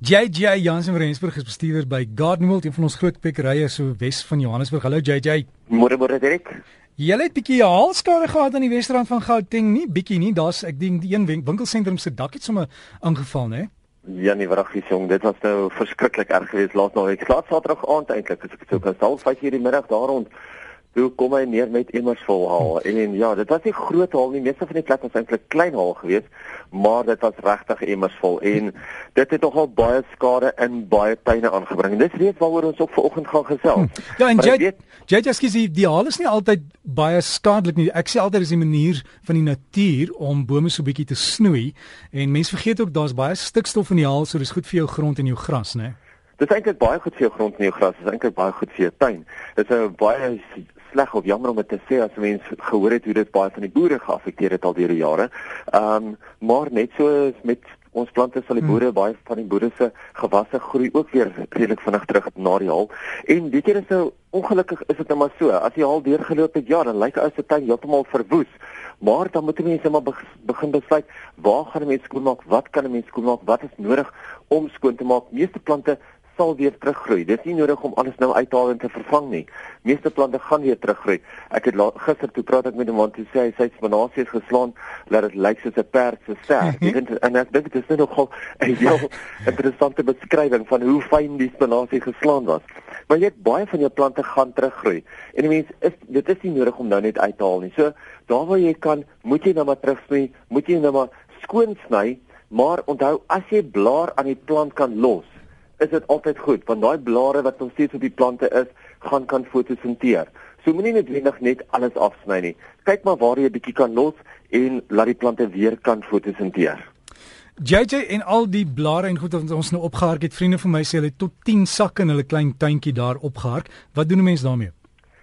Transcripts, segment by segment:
JJ Jansen van Rensburg is bestuurder by Gardenwold, een van ons groot pekerye so Wes van Johannesburg. Hallo JJ. Môre môre Derek. Jy het bietjie haalskade gehad aan die Wesrand van Gauteng nie, bietjie nie. Daar's ek dink die een winkelsentrum se dak het sommer aangeval, né? Ja, nee, wraggies jong, dit was nou verskriklik erg geweest laat nou. Ek slaap Saterdag aand eintlik, as ek sou kan sê, 5:00 in die middag daar rond. Toe kom hy neer met emmers vol haal en, en ja, dit was nie groot haal nie, meeste van die plek was eintlik klein haal geweest, maar dit was regtig emmers vol en dit het nogal baie skade in baie tuine aangebring. Dis reeds waaroor ons op vanoggend gaan gesels. Ja, en jy jy jy skus die haal is nie altyd baie skadelik nie. Ek sê altyd is die manier van die natuur om bome so bietjie te snoei en mense vergeet ook daar's baie stikstof in die haal, so dis goed vir jou grond en jou gras, né? Dit is eintlik baie goed vir jou grond en jou gras. Dit is eintlik baie goed vir jou tuin. Dit is 'n baie sleg of jammer om dit te sê as mense gehoor het hoe dit baie van die boere geaffekteer het al deur die jare. Ehm um, maar net so met ons plante sal die hmm. boere baie van die boere se gewasse groei ook weer redelik vinnig terug na die haal. En weet jy dis nou ongelukkig is dit nou maar so. As jy haal deurgeloop het, ja, dan lyk ou se tuin heeltemal verwoes. Maar dan moet mense maar begin besluit, waar gaan 'n mens skoonmaak? Wat kan 'n mens skoonmaak? Wat is nodig om skoon te maak? Meeste plante sal weer teruggroei. Dit is nie nodig om alles nou uit te haal en te vervang nie. Meeste plante gaan weer teruggroei. Ek het gister toe praat ek met 'n man toe sê hy sy spinasie is geslaan dat dit lyk soos 'n perd se ster. Jy weet en ek dink dit is net nogal 'n heel interessante beskrywing van hoe fyn die spinasie geslaan was. Maar jy het baie van jou plante gaan teruggroei. En die mens is dit is nie nodig om nou net uit te haal nie. So daar waar jy kan, moet jy nou maar terugsny, moet jy nou maar skoon sny, maar onthou as jy blaar aan die plant kan los is dit altyd goed want daai blare wat nog steeds op die plante is, gaan kan fotosinteer. So moenie noodwendig net alles afsny nie. Kyk maar waar jy 'n bietjie kan los en laat die plante weer kan fotosinteer. JJ en al die blare en goed wat ons nou opgehark het, vriende van my sê hulle het tot 10 sakke in hulle klein tuintjie daar opgehark. Wat doen 'n mens daarmee?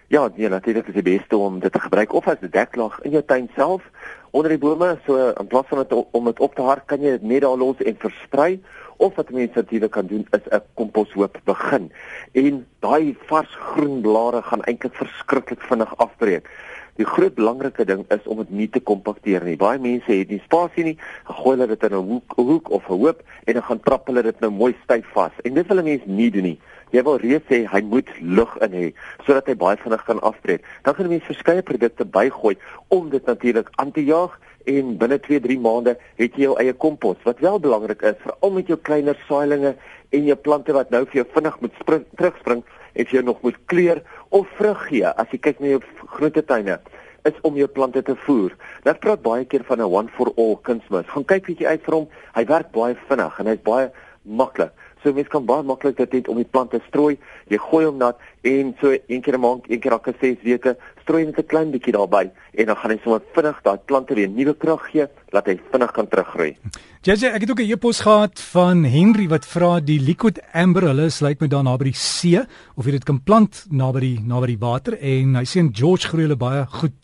Ja, nee, natuurlik is dit beste om dit te gebruik of as 'n deklaag in jou tuin self onder die bome, so in plaas van dit om dit op te hark, kan jy dit net daar los en versprei of wat mense natuurlik kan doen is 'n komposhoop begin. En daai vars groen blare gaan eintlik verskriklik vinnig afbreek. Die groot belangrike ding is om dit nie te kompakteer nie. Baie mense het nie spasie nie, gooi hulle dit in 'n hoek, hoek of 'n hoop en dan gaan trap hulle dit nou mooi styf vas. En dit wil 'n mens nie doen nie. Jy wil reeds sê hy moet lug in hê sodat hy baie vinnig kan afbreek. Dan gaan 'n mens verskeie produkte bygooi om dit natuurlik aan te jaag en binne 2-3 maande het jy jou eie kompos wat wel belangrik is veral met jou kleiner saailinge en jou plante wat nou vir jou vinnig moet spring, terugspring en jy nog moet kleur of vrug gee as jy kyk na jou groentetuine is om jou plante te voer. Dit praat baie keer van 'n one for all kunsmis. Gaan kyk bietjie uit vir hom. Hy werk baie vinnig en hy's baie maklik. So mens kan baie maklik dit net om die plante strooi. Jy gooi hom nat en so een keer 'n maand, een keer elke 6 weke, strooi net 'n klein bietjie daarbey en dan gaan hy sommer vinnig daai plante weer nuwe krag gee, laat hy vinnig kan teruggroei. JJ, ek het ook 'n e-pos gehad van Henry wat vra die liquid amber, hulle sluit met daar naby die see of jy dit kan plant naby die naby die water en hy sê in George groei hulle baie goed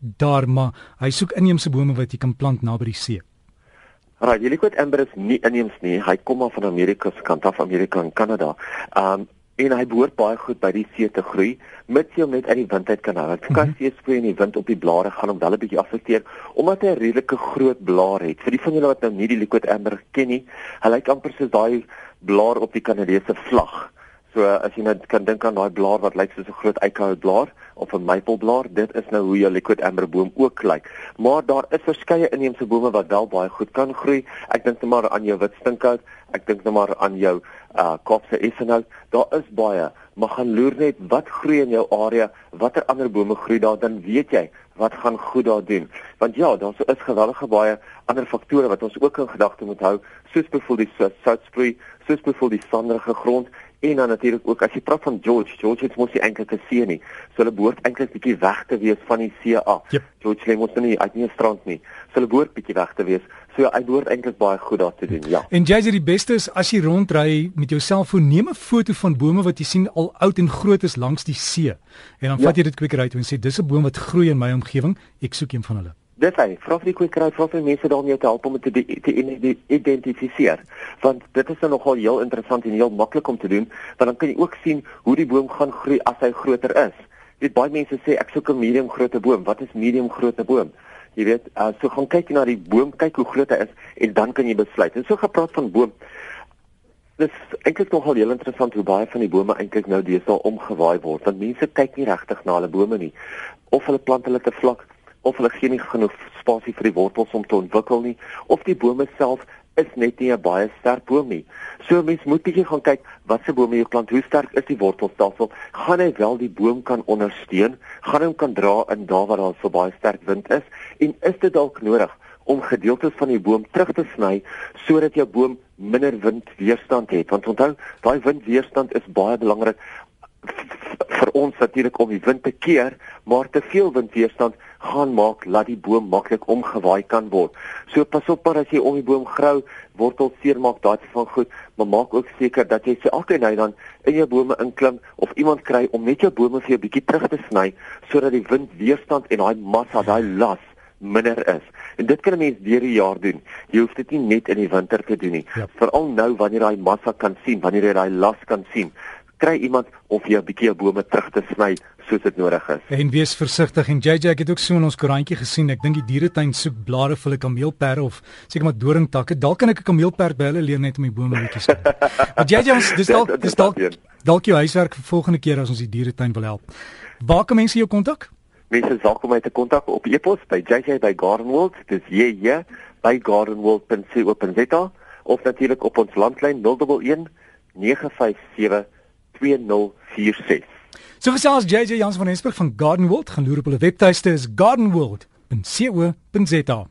daar, maar hy soek inheemse bome wat jy kan plant naby die see. Right, die liquid amber is nie inheems nie. Hy kom maar van Amerika se kant af, Amerika en Kanada. Um en hy behoort baie goed by die see te groei, mits jy hom net uit die wind uit kan hou. Want kan jy spreek in die wind op die blare gaan hom wel 'n bietjie affekteer omdat hy 'n redelike groot blaar het. Vir die van julle wat nou nie die liquid amber ken nie, hy lyk amper soos daai blaar op die Kanadese vlag. So as jy net kan dink aan daai blaar wat lyk soos 'n groot eikenhout blaar of 'n mapleblaar, dit is nou hoe jou liquid amber boom ook lyk. Maar daar is verskeie inheemse bome wat wel baie goed kan groei. Ek dink net maar aan jou wit stinkhout, ek dink net maar aan jou uh kopse esenhout. Daar is baie, maar gaan loer net wat groei in jou area, watter ander bome groei daar, dan weet jy wat gaan goed daar doen. Want ja, daar is geweldige baie ander faktore wat ons ook in gedagte moet hou, soos byvoorbeeld die soutsproei, soos byvoorbeeld die sanderige grond En dan natuurlik ook as jy praat van George, George het mos nie eintlik 'n see nie. So hulle behoort eintlik bietjie weg te wees van die see af. Yep. George lê mos nie uit nie 'n strand nie. So hulle behoort bietjie weg te wees. So ja, hy behoort eintlik baie goed daar te doen. Ja. En jy sê die beste is as jy rondry met jou selfoon, neem 'n foto van bome wat jy sien al oud en groot is langs die see. En dan ja. vat jy dit kwikker uit en sê dis 'n boom wat groei in my omgewing. Ek soek een van hulle. Dis hy, vra vir die kwekery, vra vir mense daarmee te help om dit te, te, identifiseer. Want dit is dan nogal heel interessant en heel maklik om te doen, want dan kan jy ook sien hoe die boom gaan groei as hy groter is. Jy weet baie mense sê ek soek 'n medium grootte boom. Wat is medium grootte boom? Jy weet, uh, so gaan kyk na die boom, kyk hoe groot hy is en dan kan jy besluit. En so gepraat van boom. Dit is eintlik nogal heel interessant hoe baie van die bome eintlik nou deesdae omgewaai word. Want mense kyk nie regtig na hulle bome nie. Of hulle plant hulle te vlak of hulle gee nie genoeg spasie vir die wortels om te ontwikkel nie, of die bome self is net nie 'n baie sterk boom nie. So mens moet bietjie gaan kyk watse bome jy plant, hoe sterk is die wortelstelsel? Gaan hy wel die boom kan ondersteun? Gaan hom kan dra in daar waar daar so baie sterk wind is? En is dit dalk nodig om gedeeltes van die boom terug te sny sodat jou boom minder windweerstand het want onthou daai windweerstand is baie belangrik vir ons natuurlik om die wind te keer maar te veel windweerstand gaan maak dat die boom maklik omgewaai kan word so pas op maar as jy om die boom grou wortels seermaak daai van goed maar maak ook seker dat jy se elke nou dan in jou bome inklim of iemand kry om net jou bome vir jou bietjie terug te sny sodat die windweerstand en daai massa daai las minder is. En dit kan 'n mens deur die jaar doen. Jy hoef dit nie net in die winter te doen nie. Ja. Veral nou wanneer jy daai massa kan sien, wanneer jy daai las kan sien, kry iemand of jy 'n bietjie jou bome terug te sny soos dit nodig is. En wees versigtig en JJ ek het ook so in ons koerantjie gesien. Ek dink die dieretuin soek blare vir 'n kameelperde of seker maar doringtakke. Dalk kan ek 'n kameelperd by hulle leer net om die bome bietjie sny. Maar JJ ons dis dalk dis dalk dalk jou huiswerk vir volgende keer as ons die dieretuin wil help. Waar kan mense jou kontak? Mense is welkom om my te kontak op e-pos by jj@gardenworld, dis jj by gardenworld.co.za of natuurlik op ons landlyn 011 957 2046. So gesels JJ Jans van Hesburg van Gardenworld, gaan loer op hulle webtuiste is gardenworld.co.za.